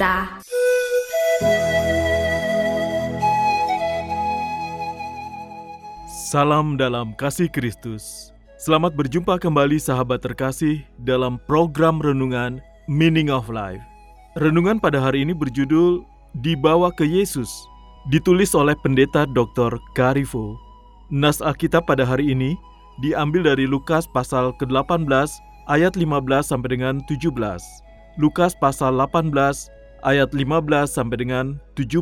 Kita Salam dalam kasih Kristus. Selamat berjumpa kembali sahabat terkasih dalam program renungan Meaning of Life. Renungan pada hari ini berjudul Dibawa ke Yesus, ditulis oleh pendeta Dr. Garifo. Nas Alkitab pada hari ini diambil dari Lukas pasal ke-18 ayat 15 sampai dengan 17. Lukas pasal 18 ayat 15 sampai dengan 17.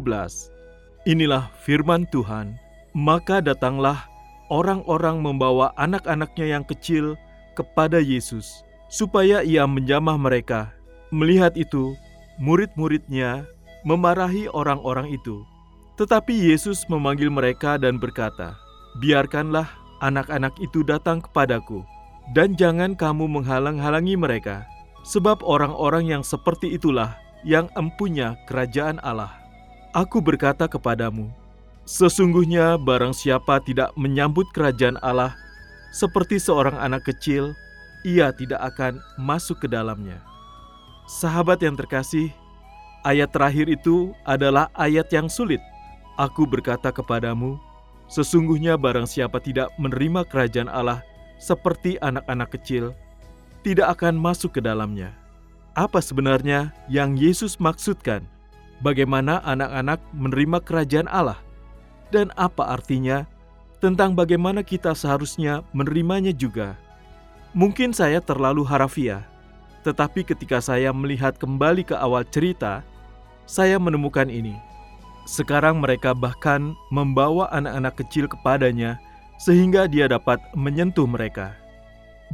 Inilah firman Tuhan. Maka datanglah orang-orang membawa anak-anaknya yang kecil kepada Yesus, supaya ia menjamah mereka. Melihat itu, murid-muridnya memarahi orang-orang itu. Tetapi Yesus memanggil mereka dan berkata, "Biarkanlah anak-anak itu datang kepadaku, dan jangan kamu menghalang-halangi mereka, sebab orang-orang yang seperti itulah yang empunya kerajaan Allah. Aku berkata kepadamu, Sesungguhnya barang siapa tidak menyambut kerajaan Allah seperti seorang anak kecil, ia tidak akan masuk ke dalamnya. Sahabat yang terkasih, ayat terakhir itu adalah ayat yang sulit. Aku berkata kepadamu, sesungguhnya barang siapa tidak menerima kerajaan Allah seperti anak-anak kecil, tidak akan masuk ke dalamnya. Apa sebenarnya yang Yesus maksudkan? Bagaimana anak-anak menerima kerajaan Allah? dan apa artinya tentang bagaimana kita seharusnya menerimanya juga. Mungkin saya terlalu harafiah, tetapi ketika saya melihat kembali ke awal cerita, saya menemukan ini. Sekarang mereka bahkan membawa anak-anak kecil kepadanya sehingga dia dapat menyentuh mereka.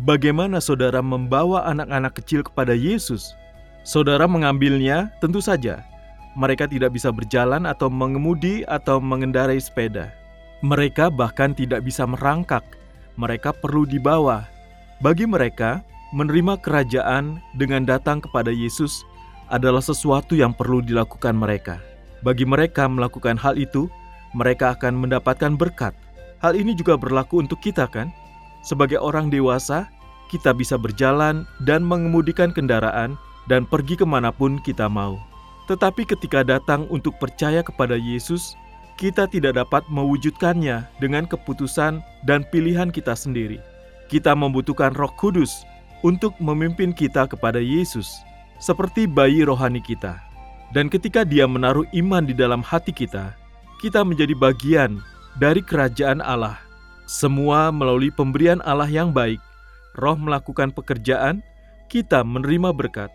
Bagaimana saudara membawa anak-anak kecil kepada Yesus? Saudara mengambilnya, tentu saja mereka tidak bisa berjalan atau mengemudi atau mengendarai sepeda. Mereka bahkan tidak bisa merangkak. Mereka perlu dibawa. Bagi mereka, menerima kerajaan dengan datang kepada Yesus adalah sesuatu yang perlu dilakukan mereka. Bagi mereka melakukan hal itu, mereka akan mendapatkan berkat. Hal ini juga berlaku untuk kita kan? Sebagai orang dewasa, kita bisa berjalan dan mengemudikan kendaraan dan pergi ke mana pun kita mau. Tetapi ketika datang untuk percaya kepada Yesus, kita tidak dapat mewujudkannya dengan keputusan dan pilihan kita sendiri. Kita membutuhkan Roh Kudus untuk memimpin kita kepada Yesus, seperti bayi rohani kita. Dan ketika Dia menaruh iman di dalam hati kita, kita menjadi bagian dari kerajaan Allah. Semua melalui pemberian Allah yang baik, Roh melakukan pekerjaan, kita menerima berkat.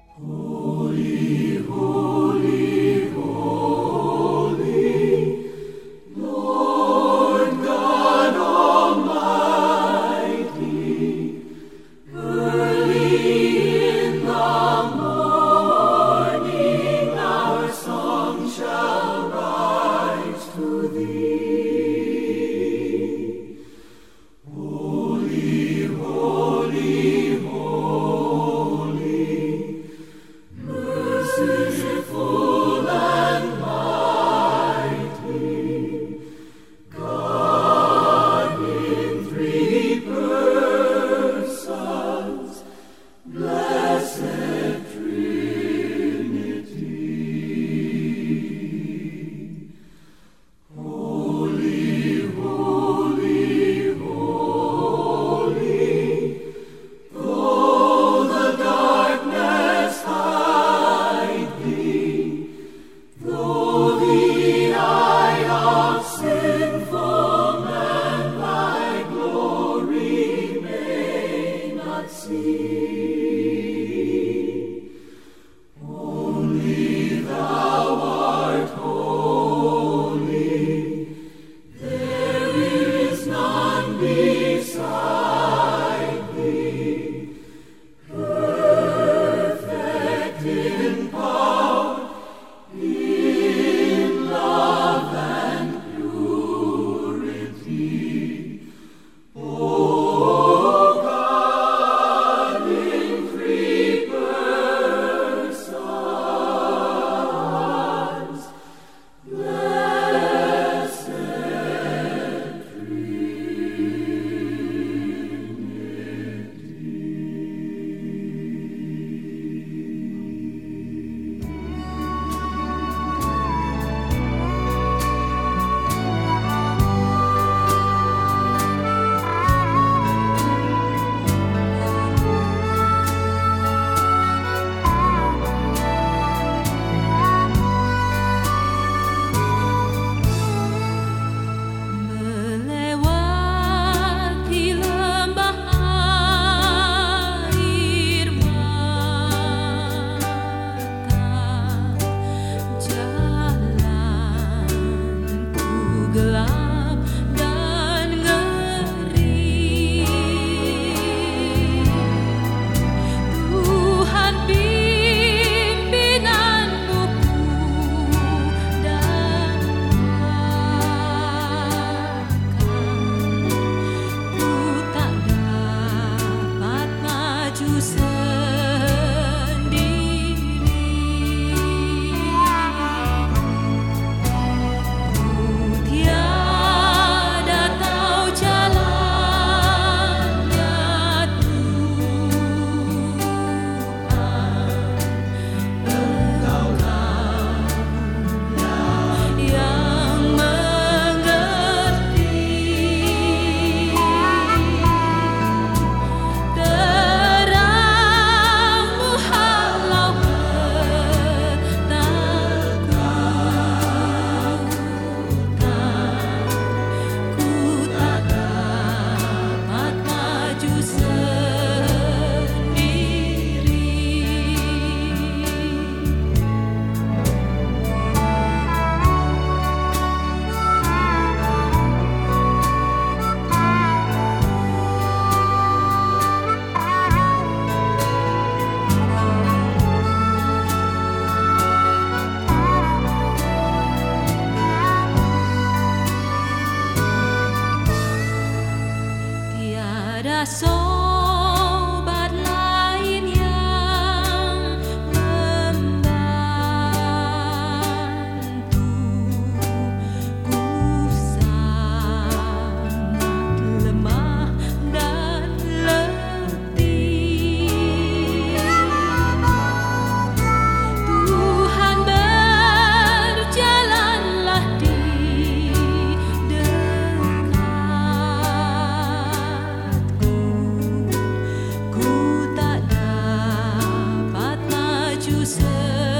Jesus.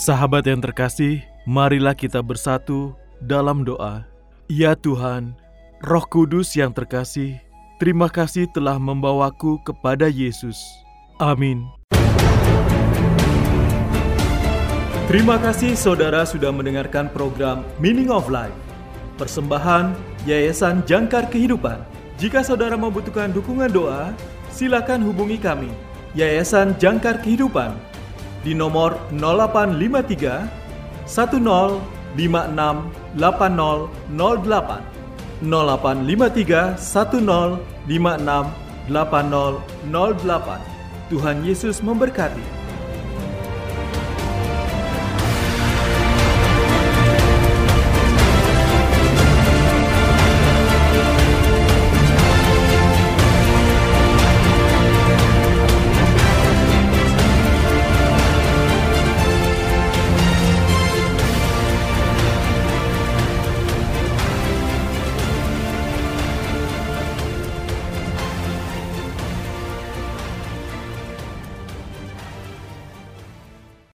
Sahabat yang terkasih, marilah kita bersatu dalam doa. Ya Tuhan, Roh Kudus yang terkasih, terima kasih telah membawaku kepada Yesus. Amin. Terima kasih saudara sudah mendengarkan program Meaning of Life. Persembahan Yayasan Jangkar Kehidupan. Jika saudara membutuhkan dukungan doa, silakan hubungi kami. Yayasan Jangkar Kehidupan di nomor 0853 1056 8008 0853 1056 8008 Tuhan Yesus memberkati.